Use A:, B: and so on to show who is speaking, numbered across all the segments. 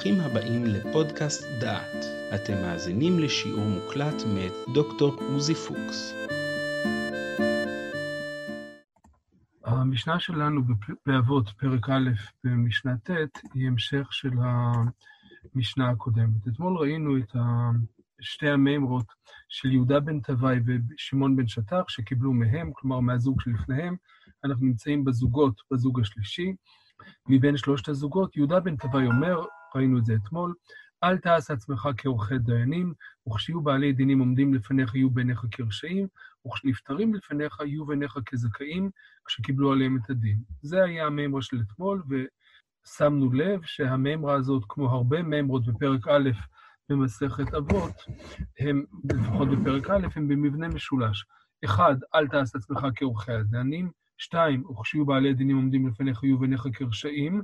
A: ברוכים הבאים לפודקאסט דעת. אתם מאזינים לשיעור מוקלט מאת דוקטור עוזי פוקס.
B: המשנה שלנו באבות, פרק א' במשנה ט', היא המשך של המשנה הקודמת. אתמול ראינו את שתי המימרות של יהודה בן טוואי ושמעון בן שטח, שקיבלו מהם, כלומר מהזוג שלפניהם. אנחנו נמצאים בזוגות, בזוג השלישי. מבין שלושת הזוגות, יהודה בן טוואי אומר, ראינו את זה אתמול, אל תעש עצמך כעורכי דיינים, וכשיהיו בעלי דינים עומדים לפניך יהיו בעיניך כרשעים, וכשנפטרים לפניך יהיו בעיניך כזכאים, כשקיבלו עליהם את הדין. זה היה המימרה של אתמול, ושמנו לב שהמימרה הזאת, כמו הרבה מימרות בפרק א' במסכת אבות, הם, לפחות בפרק א', הם במבנה משולש. אחד, אל תעש עצמך כעורכי הדיינים, שתיים, וכשיהיו בעלי דינים עומדים לפניך יהיו בעיניך כרשעים,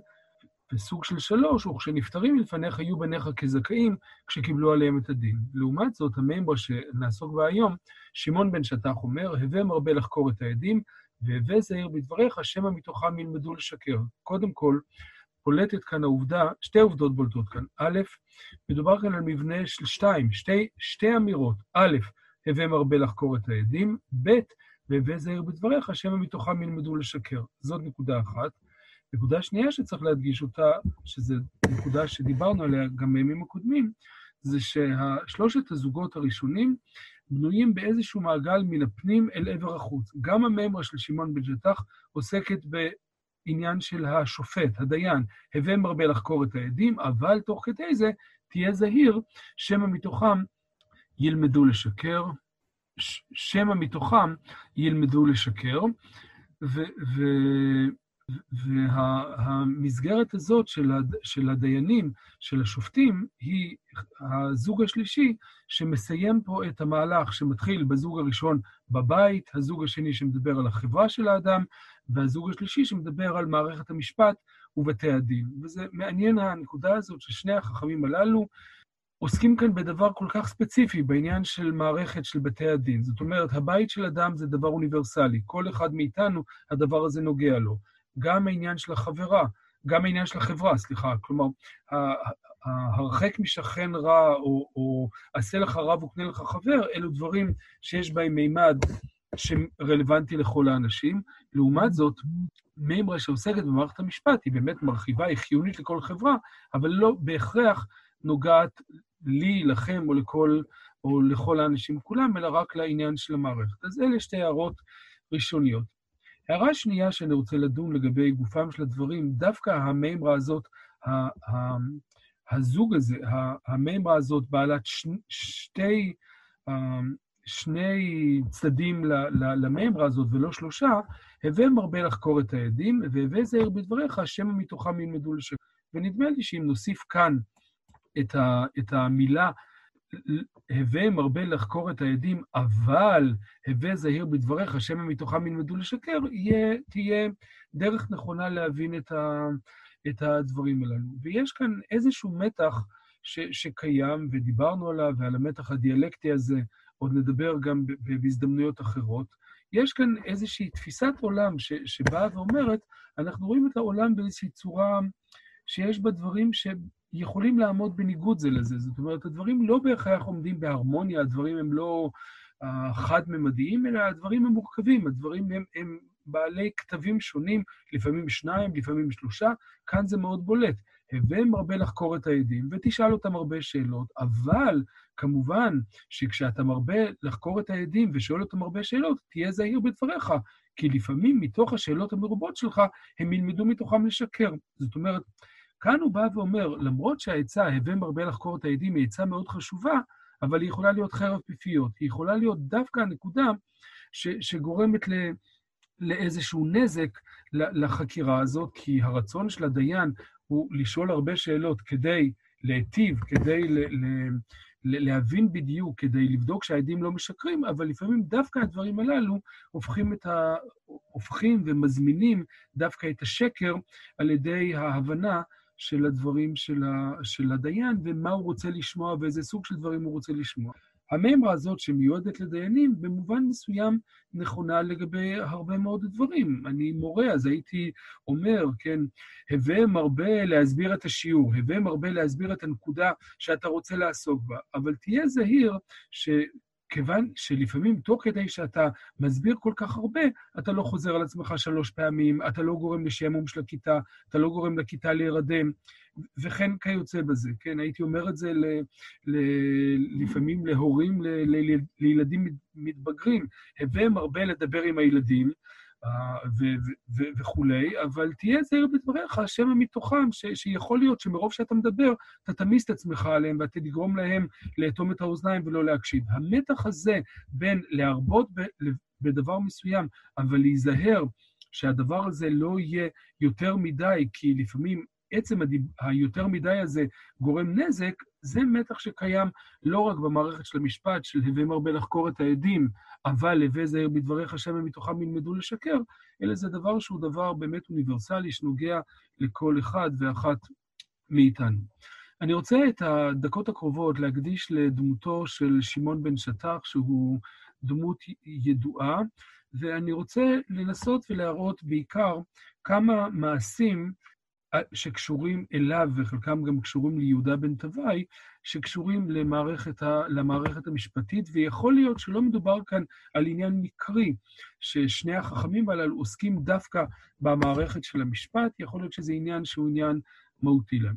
B: וסוג של שלוש, וכשנפטרים מלפניך יהיו בניך כזכאים כשקיבלו עליהם את הדין. לעומת זאת, המימרה שנעסוק בה היום, שמעון בן שטח אומר, הווה מרבה לחקור את העדים, והווה זהיר בדבריך, שמא מתוכם ילמדו לשקר. קודם כל, בולטת כאן העובדה, שתי עובדות בולטות כאן. א', מדובר כאן על מבנה של שתיים, שתי, שתי אמירות. א', הווה מרבה לחקור את העדים, ב', והווה זהיר בדבריך, שמא מתוכם ילמדו לשקר. זאת נקודה אחת. נקודה שנייה שצריך להדגיש אותה, שזו נקודה שדיברנו עליה גם בימים הקודמים, זה ששלושת הזוגות הראשונים בנויים באיזשהו מעגל מן הפנים אל עבר החוץ. גם הממרה של שמעון בן שטח עוסקת בעניין של השופט, הדיין, הווה מרבה לחקור את העדים, אבל תוך כדי זה תהיה זהיר, שמא מתוכם ילמדו לשקר, שמא מתוכם ילמדו לשקר, ו... ו- והמסגרת הזאת של, הד... של הדיינים, של השופטים, היא הזוג השלישי שמסיים פה את המהלך שמתחיל בזוג הראשון בבית, הזוג השני שמדבר על החברה של האדם, והזוג השלישי שמדבר על מערכת המשפט ובתי הדין. וזה מעניין הנקודה הזאת ששני החכמים הללו עוסקים כאן בדבר כל כך ספציפי, בעניין של מערכת של בתי הדין. זאת אומרת, הבית של אדם זה דבר אוניברסלי, כל אחד מאיתנו, הדבר הזה נוגע לו. גם העניין של החברה, גם העניין של החברה, סליחה, כלומר, הרחק משכן רע, או, או עשה לך רב וקנה לך חבר, אלו דברים שיש בהם מימד שרלוונטי לכל האנשים. לעומת זאת, מימרה שעוסקת במערכת המשפט היא באמת מרחיבה, היא חיונית לכל חברה, אבל לא בהכרח נוגעת לי, לכם, או לכל, או לכל האנשים כולם, אלא רק לעניין של המערכת. אז אלה שתי הערות ראשוניות. הערה שנייה שאני רוצה לדון לגבי גופם של הדברים, דווקא המימרה הזאת, הזוג הזה, המימרה הזאת בעלת שתי, שני צדדים למימרה הזאת ולא שלושה, הווה מרבה לחקור את העדים, והווה זהיר בדבריך, שמא מתוכם ילמדו לשקר. ונדמה לי שאם נוסיף כאן את המילה הווה מרבה לחקור את העדים, אבל הווה זהיר בדבריך, שמא מתוכם ילמדו לשקר, יהיה, תהיה דרך נכונה להבין את, ה, את הדברים הללו. ויש כאן איזשהו מתח ש, שקיים, ודיברנו עליו, ועל המתח הדיאלקטי הזה עוד נדבר גם בהזדמנויות אחרות. יש כאן איזושהי תפיסת עולם ש, שבאה ואומרת, אנחנו רואים את העולם באיזושהי צורה שיש בה דברים ש... יכולים לעמוד בניגוד זה לזה. זאת אומרת, הדברים לא בהכרח עומדים בהרמוניה, הדברים הם לא uh, חד-ממדיים, אלא הדברים הם מורכבים, הדברים הם, הם בעלי כתבים שונים, לפעמים שניים, לפעמים שלושה, כאן זה מאוד בולט. הווה מרבה לחקור את העדים ותשאל אותם הרבה שאלות, אבל כמובן שכשאתה מרבה לחקור את העדים ושואל אותם הרבה שאלות, תהיה זהיר בדבריך, כי לפעמים מתוך השאלות המרובות שלך, הם ילמדו מתוכם לשקר. זאת אומרת, כאן הוא בא ואומר, למרות שהעצה, הווה מרבה לחקור את העדים, היא עצה מאוד חשובה, אבל היא יכולה להיות חרב פיפיות. היא יכולה להיות דווקא הנקודה ש, שגורמת ל, לאיזשהו נזק לחקירה הזאת, כי הרצון של הדיין הוא לשאול הרבה שאלות כדי להיטיב, כדי ל, ל, ל, להבין בדיוק, כדי לבדוק שהעדים לא משקרים, אבל לפעמים דווקא הדברים הללו הופכים, ה, הופכים ומזמינים דווקא את השקר על ידי ההבנה של הדברים של, ה, של הדיין, ומה הוא רוצה לשמוע ואיזה סוג של דברים הוא רוצה לשמוע. המימרה הזאת שמיועדת לדיינים, במובן מסוים נכונה לגבי הרבה מאוד דברים. אני מורה, אז הייתי אומר, כן, הווה מרבה להסביר את השיעור, הווה מרבה להסביר את הנקודה שאתה רוצה לעסוק בה, אבל תהיה זהיר ש... כיוון שלפעמים, תוך כדי שאתה מסביר כל כך הרבה, אתה לא חוזר על עצמך שלוש פעמים, אתה לא גורם לשעמום של הכיתה, אתה לא גורם לכיתה להירדם, וכן כיוצא בזה, כן? הייתי אומר את זה ל, ל, לפעמים להורים, ל, ל, לילדים מתבגרים. הווה מרבה לדבר עם הילדים, וכולי, אבל תהיה זהיר בדבריך, שמא מתוכם, שיכול להיות שמרוב שאתה מדבר, אתה תמיס את עצמך עליהם ואתה תגרום להם לאטום את האוזניים ולא להקשיב. המתח הזה בין להרבות בדבר מסוים, אבל להיזהר שהדבר הזה לא יהיה יותר מדי, כי לפעמים עצם. היותר מדי הזה גורם נזק, זה מתח שקיים לא רק במערכת של המשפט, של הווה מרבה לחקור את העדים, אבל הווה זהיר בדבריך שמא מתוכם ילמדו לשקר, אלא זה דבר שהוא דבר באמת אוניברסלי, שנוגע לכל אחד ואחת מאיתנו. אני רוצה את הדקות הקרובות להקדיש לדמותו של שמעון בן שטח, שהוא דמות ידועה, ואני רוצה לנסות ולהראות בעיקר כמה מעשים שקשורים אליו, וחלקם גם קשורים ליהודה בן טוואי, שקשורים למערכת, ה, למערכת המשפטית, ויכול להיות שלא מדובר כאן על עניין מקרי, ששני החכמים הללו עוסקים דווקא במערכת של המשפט, יכול להיות שזה עניין שהוא עניין מהותי להם.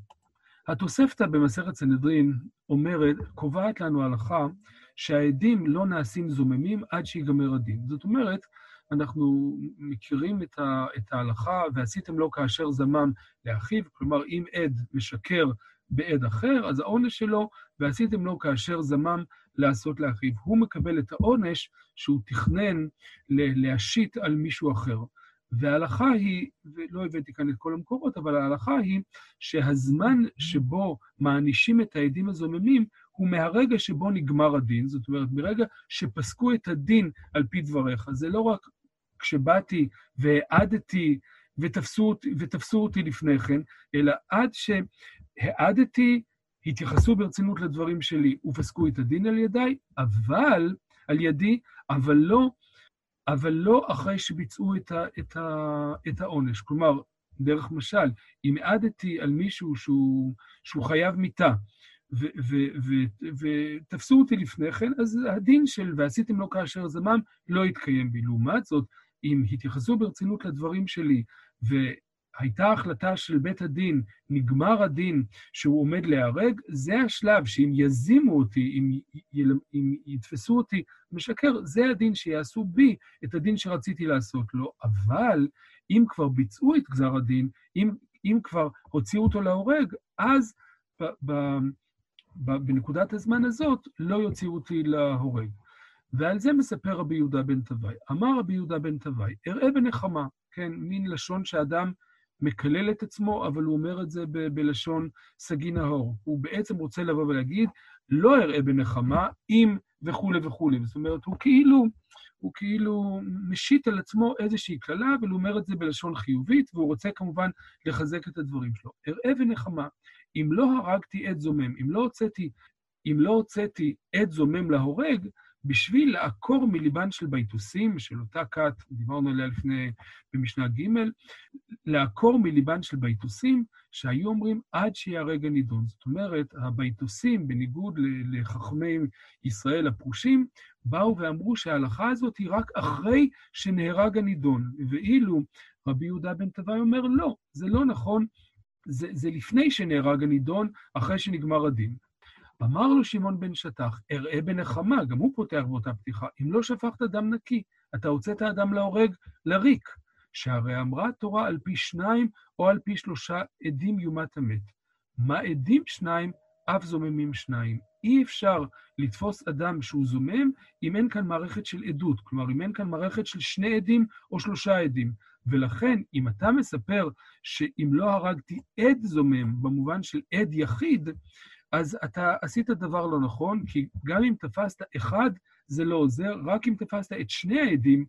B: התוספתא במסכת סנהדרין אומרת, קובעת לנו הלכה שהעדים לא נעשים זוממים עד שיגמר הדין. זאת אומרת, אנחנו מכירים את, ההלכה, ועשיתם לו כאשר זמם לאחיו, כלומר, אם עד משקר בעד אחר, אז העונש שלו, ועשיתם לו כאשר זמם לעשות לאחיו. הוא מקבל את העונש שהוא תכנן להשית על מישהו אחר. וההלכה היא, ולא הבאתי כאן את כל המקורות, אבל ההלכה היא שהזמן שבו מענישים את העדים הזוממים הוא מהרגע שבו נגמר הדין, זאת אומרת, מרגע שפסקו את הדין על פי דבריך. זה לא רק כשבאתי והעדתי ותפסו, ותפסו אותי לפני כן, אלא עד שהעדתי, התייחסו ברצינות לדברים שלי ופסקו את הדין על ידיי, אבל, על ידי, אבל לא, אבל לא אחרי שביצעו את, ה, את, ה, את העונש. כלומר, דרך משל, אם העדתי על מישהו שהוא, שהוא חייב מיתה, ותפסו אותי לפני כן, אז הדין של ועשיתם לו כאשר זמם לא יתקיים בי. לעומת זאת, אם התייחסו ברצינות לדברים שלי, והייתה החלטה של בית הדין, נגמר הדין שהוא עומד להיהרג, זה השלב שאם יזימו אותי, אם, אם יתפסו אותי משקר, זה הדין שיעשו בי את הדין שרציתי לעשות לו. אבל אם כבר ביצעו את גזר הדין, אם, אם כבר הוציאו אותו להורג, אז ב, ב, ב, בנקודת הזמן הזאת לא יוציאו אותי להורג. ועל זה מספר רבי יהודה בן טוואי. אמר רבי יהודה בן טוואי, אראה בנחמה, כן, מין לשון שאדם מקלל את עצמו, אבל הוא אומר את זה ב- בלשון סגי נהור. הוא בעצם רוצה לבוא ולהגיד, לא אראה בנחמה, אם וכולי וכולי. זאת אומרת, הוא כאילו, הוא כאילו משית על עצמו איזושהי קללה, אבל הוא אומר את זה בלשון חיובית, והוא רוצה כמובן לחזק את הדברים שלו. אראה בנחמה, אם לא הרגתי עד זומם, אם לא הוצאתי, אם לא עד זומם להורג, בשביל לעקור מליבן של ביתוסים, של אותה כת, דיברנו עליה לפני, במשנה ג', לעקור מליבן של ביתוסים, שהיו אומרים עד שיהרג הנידון. זאת אומרת, הביתוסים, בניגוד לחכמי ישראל הפרושים, באו ואמרו שההלכה הזאת היא רק אחרי שנהרג הנידון. ואילו רבי יהודה בן טבעי אומר, לא, זה לא נכון, זה, זה לפני שנהרג הנידון, אחרי שנגמר הדין. אמר לו שמעון בן שטח, אראה בנחמה, גם הוא פותח באותה פתיחה, אם לא שפכת דם נקי, אתה הוצאת אדם להורג לריק, שהרי אמרה תורה על פי שניים או על פי שלושה עדים יומת המת. מה עדים שניים, אף זוממים שניים. אי אפשר לתפוס אדם שהוא זומם אם אין כאן מערכת של עדות, כלומר, אם אין כאן מערכת של שני עדים או שלושה עדים. ולכן, אם אתה מספר שאם לא הרגתי עד זומם, במובן של עד יחיד, אז אתה עשית דבר לא נכון, כי גם אם תפסת אחד, זה לא עוזר, רק אם תפסת את שני העדים,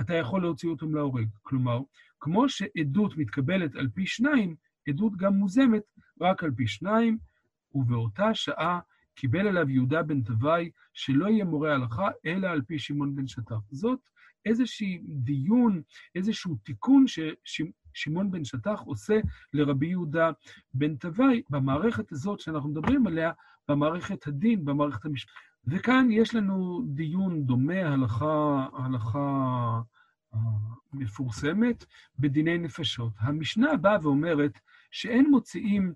B: אתה יכול להוציא אותם להורג. כלומר, כמו שעדות מתקבלת על פי שניים, עדות גם מוזמת רק על פי שניים, ובאותה שעה קיבל עליו יהודה בן תוואי, שלא יהיה מורה הלכה, אלא על פי שמעון בן שטח. זאת איזשהו דיון, איזשהו תיקון ששמעון בן שטח עושה לרבי יהודה בן תוואי במערכת הזאת שאנחנו מדברים עליה, במערכת הדין, במערכת המשפט. וכאן יש לנו דיון דומה, הלכה, הלכה אה, מפורסמת, בדיני נפשות. המשנה באה ואומרת שאין מוציאים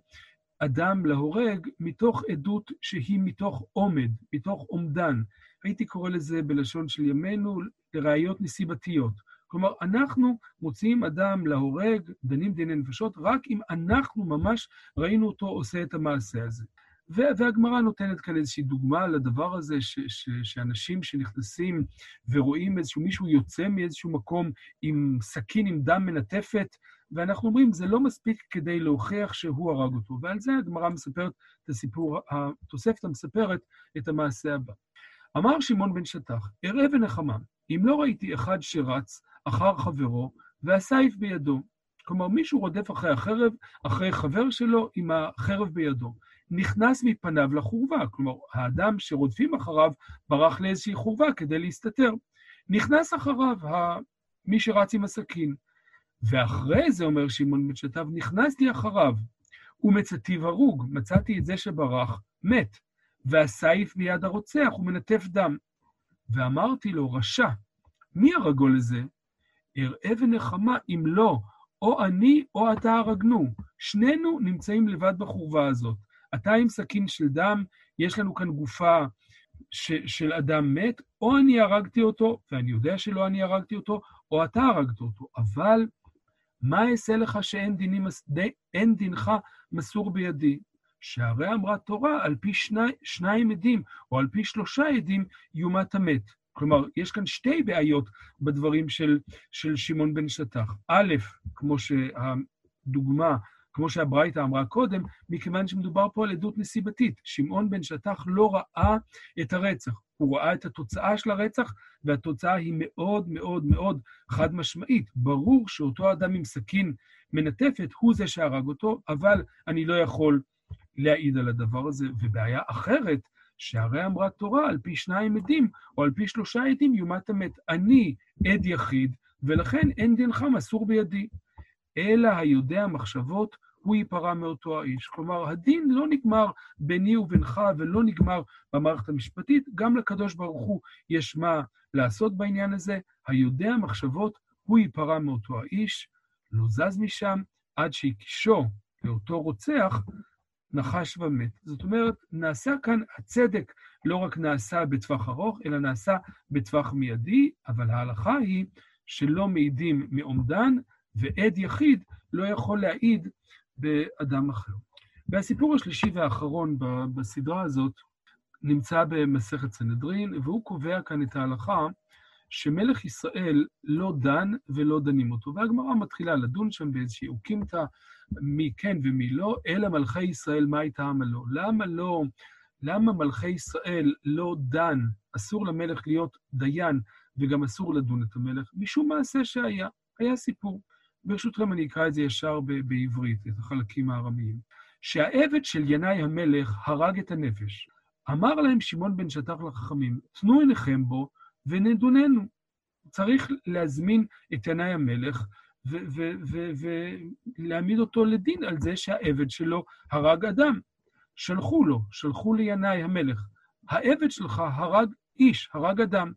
B: אדם להורג מתוך עדות שהיא מתוך עומד, מתוך עומדן. הייתי קורא לזה בלשון של ימינו לראיות נסיבתיות. כלומר, אנחנו מוציאים אדם להורג, דנים דיני נפשות, רק אם אנחנו ממש ראינו אותו עושה את המעשה הזה. והגמרא נותנת כאן איזושהי דוגמה לדבר הזה, ש- ש- שאנשים שנכנסים ורואים איזשהו מישהו יוצא מאיזשהו מקום עם סכין עם דם מנטפת, ואנחנו אומרים, זה לא מספיק כדי להוכיח שהוא הרג אותו. ועל זה הגמרא מספרת את הסיפור, התוספתא מספרת את המעשה הבא. אמר שמעון בן שטח, אראה ונחמה, אם לא ראיתי אחד שרץ אחר חברו והסייף בידו. כלומר, מישהו רודף אחרי החרב, אחרי חבר שלו עם החרב בידו. נכנס מפניו לחורבה, כלומר, האדם שרודפים אחריו ברח לאיזושהי חורבה כדי להסתתר. נכנס אחריו מי שרץ עם הסכין. ואחרי זה, אומר שמעון בן שטב, נכנסתי אחריו, ומצאתיו הרוג, מצאתי את זה שברח, מת, והסייף ביד הרוצח, הוא מנטף דם. ואמרתי לו, רשע, מי הרגו לזה? אראה ונחמה, אם לא, או אני או אתה הרגנו. שנינו נמצאים לבד בחורבה הזאת. אתה עם סכין של דם, יש לנו כאן גופה ש, של אדם מת, או אני הרגתי אותו, ואני יודע שלא אני הרגתי אותו, או אתה הרגת אותו. אבל מה אעשה לך שאין דינך מסור בידי? שהרי אמרה תורה, על פי שני, שניים עדים, או על פי שלושה עדים, יומת המת. כלומר, יש כאן שתי בעיות בדברים של, של שמעון בן שטח. א', כמו שהדוגמה כמו שהברייתא אמרה קודם, מכיוון שמדובר פה על עדות נסיבתית. שמעון בן שטח לא ראה את הרצח, הוא ראה את התוצאה של הרצח, והתוצאה היא מאוד מאוד מאוד חד משמעית. ברור שאותו אדם עם סכין מנטפת הוא זה שהרג אותו, אבל אני לא יכול להעיד על הדבר הזה. ובעיה אחרת, שהרי אמרה תורה, על פי שניים עדים, או על פי שלושה עדים, יומת המת. אני עד יחיד, ולכן אין דינך מסור בידי. אלא היודע מחשבות, הוא ייפרע מאותו האיש. כלומר, הדין לא נגמר ביני ובינך ולא נגמר במערכת המשפטית, גם לקדוש ברוך הוא יש מה לעשות בעניין הזה. היודע מחשבות, הוא ייפרע מאותו האיש, לא זז משם עד שהקישו לאותו רוצח, נחש ומת. זאת אומרת, נעשה כאן הצדק לא רק נעשה בטווח ארוך, אלא נעשה בטווח מיידי, אבל ההלכה היא שלא מעידים מעומדן, ועד יחיד לא יכול להעיד באדם אחר. והסיפור השלישי והאחרון בסדרה הזאת נמצא במסכת סנהדרין, והוא קובע כאן את ההלכה שמלך ישראל לא דן ולא דנים אותו. והגמרא מתחילה לדון שם באיזושהי אוקימתא, מי כן ומי לא, אלא מלכי ישראל, מה הייתה עמה לא? למה לא, למה מלכי ישראל לא דן, אסור למלך להיות דיין, וגם אסור לדון את המלך? משום מעשה שהיה, היה סיפור. ברשותכם אני אקרא את זה ישר בעברית, את החלקים הארמיים. שהעבד של ינאי המלך הרג את הנפש. אמר להם שמעון בן שטח לחכמים, תנו עיניכם בו ונדוננו. צריך להזמין את ינאי המלך ולהעמיד אותו לדין על זה שהעבד שלו הרג אדם. שלחו לו, שלחו לינאי המלך. העבד שלך הרג איש, הרג אדם.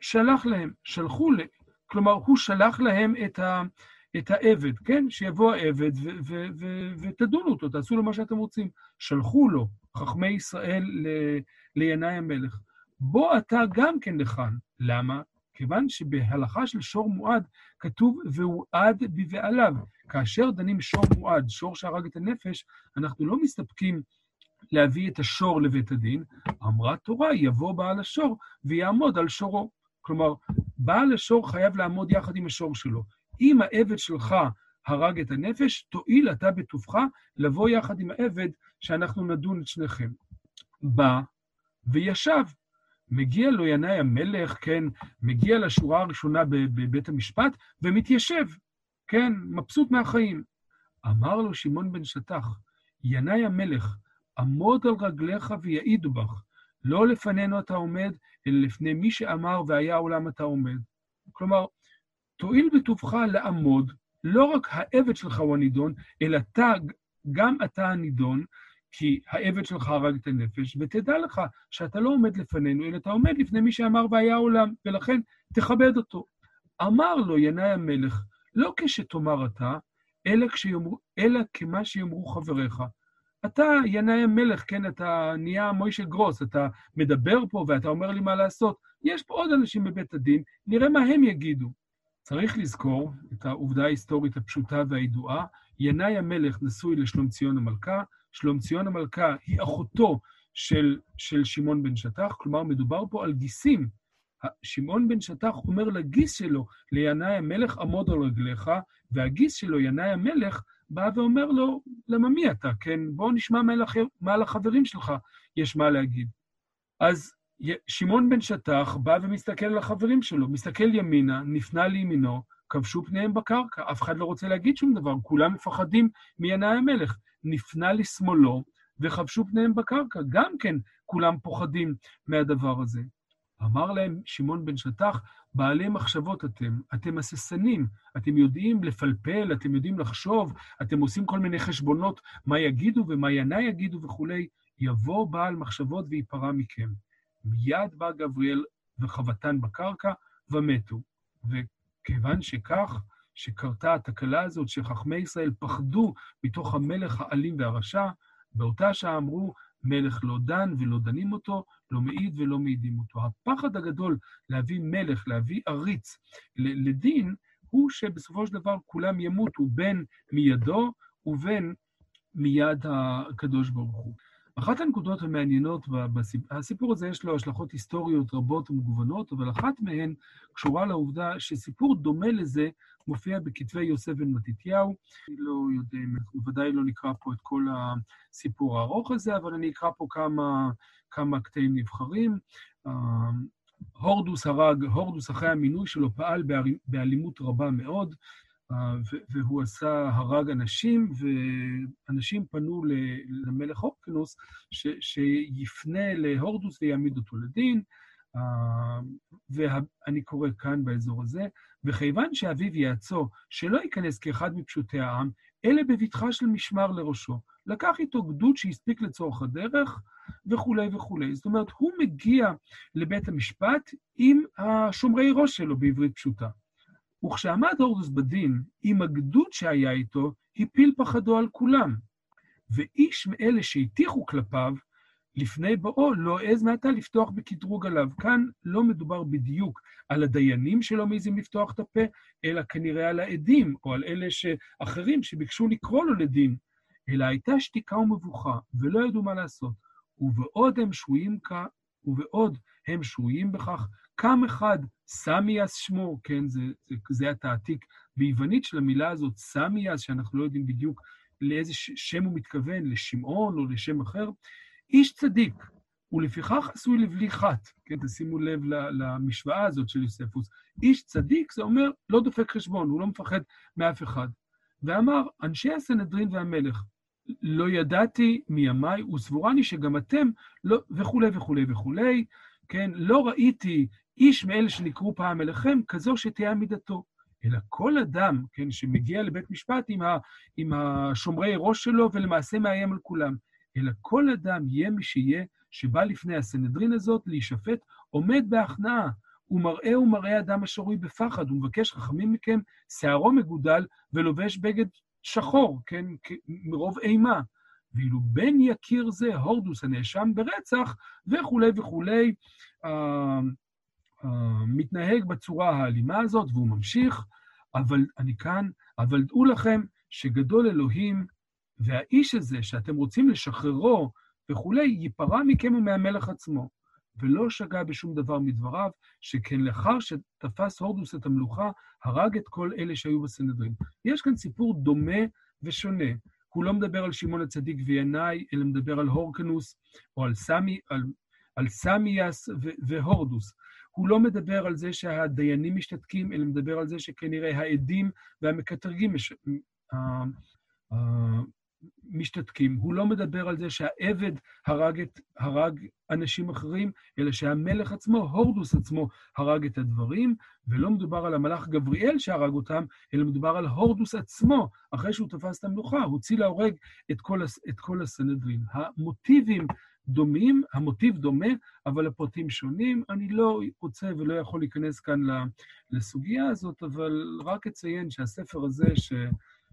B: שלח להם, שלחו ל... כלומר, הוא שלח להם את, ה, את העבד, כן? שיבוא העבד ותדונו אותו, תעשו לו מה שאתם רוצים. שלחו לו, חכמי ישראל, לינאי המלך. בוא אתה גם כן לכאן. למה? כיוון שבהלכה של שור מועד כתוב והועד בבעליו. כאשר דנים שור מועד, שור שהרג את הנפש, אנחנו לא מסתפקים להביא את השור לבית הדין. אמרה תורה, יבוא בעל השור ויעמוד על שורו. כלומר, בעל השור חייב לעמוד יחד עם השור שלו. אם העבד שלך הרג את הנפש, תואיל אתה בטובך לבוא יחד עם העבד שאנחנו נדון את שניכם. בא וישב. מגיע לו ינאי המלך, כן, מגיע לשורה הראשונה בבית המשפט ומתיישב, כן, מבסוט מהחיים. אמר לו שמעון בן שטח, ינאי המלך, עמוד על רגליך ויעידו בך. לא לפנינו אתה עומד, אלא לפני מי שאמר והיה העולם אתה עומד. כלומר, תואיל בטובך לעמוד, לא רק העבד שלך הוא הנידון, אלא אתה, גם אתה הנידון, כי העבד שלך הרג את הנפש, ותדע לך שאתה לא עומד לפנינו, אלא אתה עומד לפני מי שאמר והיה העולם, ולכן תכבד אותו. אמר לו ינאי המלך, לא כשתאמר אתה, אלא, כשיאמר, אלא כמה שיאמרו חבריך. אתה ינאי המלך, כן, אתה נהיה מוישה גרוס, אתה מדבר פה ואתה אומר לי מה לעשות. יש פה עוד אנשים בבית הדין, נראה מה הם יגידו. צריך לזכור את העובדה ההיסטורית הפשוטה והידועה, ינאי המלך נשוי לשלומציון המלכה, שלומציון המלכה היא אחותו של, של שמעון בן שטח, כלומר מדובר פה על גיסים. שמעון בן שטח אומר לגיס שלו, לינאי המלך עמוד על רגליך, והגיס שלו, ינאי המלך, בא ואומר לו, למה מי אתה, כן? בוא נשמע מה לחברים שלך יש מה להגיד. אז שמעון בן שטח בא ומסתכל על החברים שלו, מסתכל ימינה, נפנה לימינו, כבשו פניהם בקרקע, אף אחד לא רוצה להגיד שום דבר, כולם מפחדים מינאי המלך. נפנה לשמאלו וכבשו פניהם בקרקע, גם כן כולם פוחדים מהדבר הזה. אמר להם שמעון בן שטח, בעלי מחשבות אתם, אתם הססנים, אתם יודעים לפלפל, אתם יודעים לחשוב, אתם עושים כל מיני חשבונות, מה יגידו ומה ינאי יגידו וכולי, יבוא בעל מחשבות וייפרע מכם. מיד בא גבריאל וחבטן בקרקע ומתו. וכיוון שכך, שקרתה התקלה הזאת, שחכמי ישראל פחדו מתוך המלך האלים והרשע, באותה שעה אמרו, מלך לא דן ולא דנים אותו, לא מעיד ולא מעידים אותו. הפחד הגדול להביא מלך, להביא עריץ לדין, הוא שבסופו של דבר כולם ימותו בין מידו ובין מיד הקדוש ברוך הוא. אחת הנקודות המעניינות, הסיפור הזה יש לו השלכות היסטוריות רבות ומגוונות, אבל אחת מהן קשורה לעובדה שסיפור דומה לזה מופיע בכתבי יוסף בן מתתיהו. אני לא יודע, אנחנו ודאי לא נקרא פה את כל הסיפור הארוך הזה, אבל אני אקרא פה כמה, כמה קטעים נבחרים. הורדוס הרג, הורדוס אחרי המינוי שלו פעל באלימות רבה מאוד. והוא עשה, הרג אנשים, ואנשים פנו למלך הורקנוס שיפנה להורדוס ויעמיד אותו לדין, ואני קורא כאן באזור הזה, וכיוון שאביו יעצו שלא ייכנס כאחד מפשוטי העם, אלא בבטחה של משמר לראשו. לקח איתו גדוד שהספיק לצורך הדרך, וכולי וכולי. זאת אומרת, הוא מגיע לבית המשפט עם השומרי ראש שלו בעברית פשוטה. וכשעמד הורדוס בדין עם הגדוד שהיה איתו, הפיל פחדו על כולם. ואיש מאלה שהטיחו כלפיו, לפני בואו לא העז מעתה לפתוח בקטרוג עליו. כאן לא מדובר בדיוק על הדיינים שלא מעזים לפתוח את הפה, אלא כנראה על העדים, או על אלה אחרים שביקשו לקרוא לו לדין. אלא הייתה שתיקה ומבוכה, ולא ידעו מה לעשות. ובעוד הם שרויים. ובעוד הם שרויים בכך, קם אחד, סמיאס שמו, כן, זה, זה, זה התעתיק ביוונית של המילה הזאת, סמיאס, שאנחנו לא יודעים בדיוק לאיזה שם הוא מתכוון, לשמעון או לשם אחר, איש צדיק, ולפיכך עשוי לבלי חת, כן, תשימו לב למשוואה הזאת של יוספוס. איש צדיק זה אומר לא דופק חשבון, הוא לא מפחד מאף אחד. ואמר, אנשי הסנהדרין והמלך, לא ידעתי מימיי, וסבורני שגם אתם, לא, וכולי וכולי וכולי, כן, לא ראיתי איש מאלה שנקראו פעם אליכם, כזו שתהיה עמידתו. אלא כל אדם, כן, שמגיע לבית משפט עם, ה, עם השומרי ראש שלו ולמעשה מאיים על כולם. אלא כל אדם יהיה מי שיהיה, שבא לפני הסנהדרין הזאת להישפט, עומד בהכנעה, ומראה ומראה אדם השרוי בפחד, ומבקש חכמים מכם, שערו מגודל ולובש בגד שחור, כן, מרוב אימה. ואילו בן יקיר זה, הורדוס הנאשם ברצח, וכולי וכולי, אה, אה, מתנהג בצורה האלימה הזאת, והוא ממשיך, אבל אני כאן, אבל דעו לכם שגדול אלוהים, והאיש הזה שאתם רוצים לשחררו וכולי, ייפרע מכם ומהמלך עצמו. ולא שגה בשום דבר מדבריו, שכן לאחר שתפס הורדוס את המלוכה, הרג את כל אלה שהיו בסנהדרין. יש כאן סיפור דומה ושונה. הוא לא מדבר על שמעון הצדיק וינאי, אלא מדבר על הורקנוס, או על, סמי, על, על סמיאס והורדוס. הוא לא מדבר על זה שהדיינים משתתקים, אלא מדבר על זה שכנראה העדים והמקטרגים מש... משתתקים. הוא לא מדבר על זה שהעבד הרג, את, הרג אנשים אחרים, אלא שהמלך עצמו, הורדוס עצמו, הרג את הדברים, ולא מדובר על המלאך גבריאל שהרג אותם, אלא מדובר על הורדוס עצמו, אחרי שהוא תפס את המלוכה, הוציא להורג את כל, את כל הסנהדרין. המוטיבים דומים, המוטיב דומה, אבל הפרטים שונים. אני לא רוצה ולא יכול להיכנס כאן לסוגיה הזאת, אבל רק אציין שהספר הזה, ש...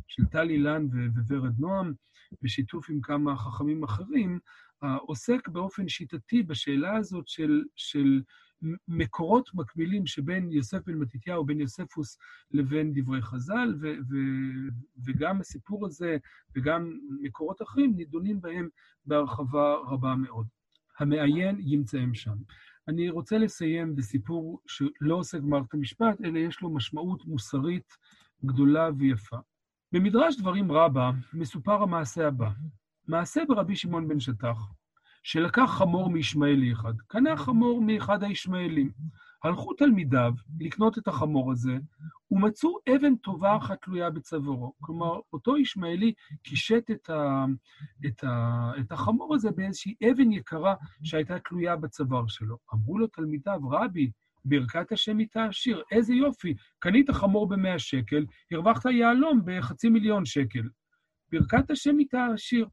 B: של טל אילן וורד נועם, בשיתוף עם כמה חכמים אחרים, עוסק באופן שיטתי בשאלה הזאת של, של מקורות מקבילים שבין יוסף בן מתתיהו, בין יוספוס לבין דברי חז"ל, ו, ו, וגם הסיפור הזה וגם מקורות אחרים נידונים בהם בהרחבה רבה מאוד. המעיין ימצאם שם. אני רוצה לסיים בסיפור שלא עוסק במערכת המשפט, אלא יש לו משמעות מוסרית גדולה ויפה. במדרש דברים רבה מסופר המעשה הבא. מעשה ברבי שמעון בן שטח, שלקח חמור מישמעאלי אחד, קנה חמור מאחד הישמעאלים. הלכו תלמידיו לקנות את החמור הזה, ומצאו אבן טובה אחת תלויה בצווארו. כלומר, אותו ישמעאלי קישט את, ה, את, ה, את החמור הזה באיזושהי אבן יקרה שהייתה תלויה בצוואר שלו. אמרו לו תלמידיו, רבי, ברכת השם איתה עשיר, איזה יופי, קנית חמור במאה שקל, הרווחת יהלום בחצי מיליון שקל. ברכת השם איתה עשיר.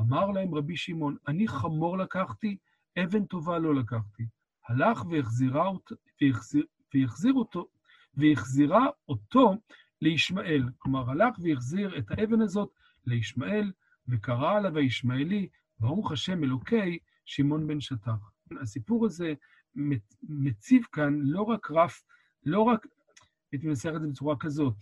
B: אמר להם רבי שמעון, אני חמור לקחתי, אבן טובה לא לקחתי. הלך והחזירה אותו, והחזיר, והחזיר אותו, והחזירה אותו לישמעאל. כלומר, הלך והחזיר את האבן הזאת לישמעאל, וקרא עליו הישמעאלי, ברוך השם אלוקי שמעון בן שטח. הסיפור הזה מציב כאן לא רק רף, לא רק, הייתי מנסח את זה בצורה כזאת,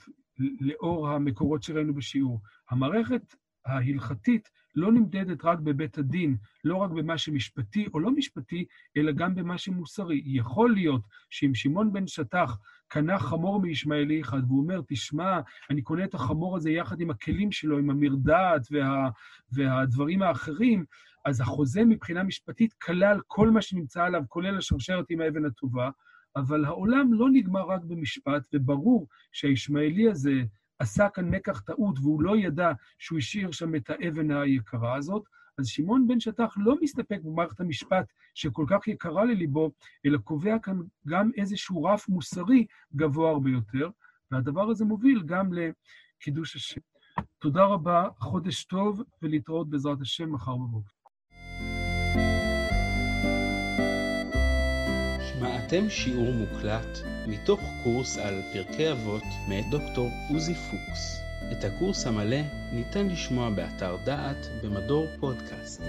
B: לאור המקורות שראינו בשיעור. המערכת ההלכתית לא נמדדת רק בבית הדין, לא רק במה שמשפטי או לא משפטי, אלא גם במה שמוסרי. יכול להיות שאם שמעון בן שטח קנה חמור מישמעאלי אחד, והוא אומר, תשמע, אני קונה את החמור הזה יחד עם הכלים שלו, עם המרדעת וה, והדברים האחרים, אז החוזה מבחינה משפטית כלל כל מה שנמצא עליו, כולל השרשרת עם האבן הטובה, אבל העולם לא נגמר רק במשפט, וברור שהישמעאלי הזה עשה כאן מקח טעות והוא לא ידע שהוא השאיר שם את האבן היקרה הזאת, אז שמעון בן שטח לא מסתפק במערכת המשפט שכל כך יקרה לליבו, אלא קובע כאן גם איזשהו רף מוסרי גבוה הרבה יותר, והדבר הזה מוביל גם לקידוש השם. תודה רבה, חודש טוב, ולהתראות בעזרת השם מחר בבוקר.
A: שמעתם שיעור מוקלט מתוך קורס על פרקי אבות מאת דוקטור עוזי פוקס. את הקורס המלא ניתן לשמוע באתר דעת במדור פודקאסט.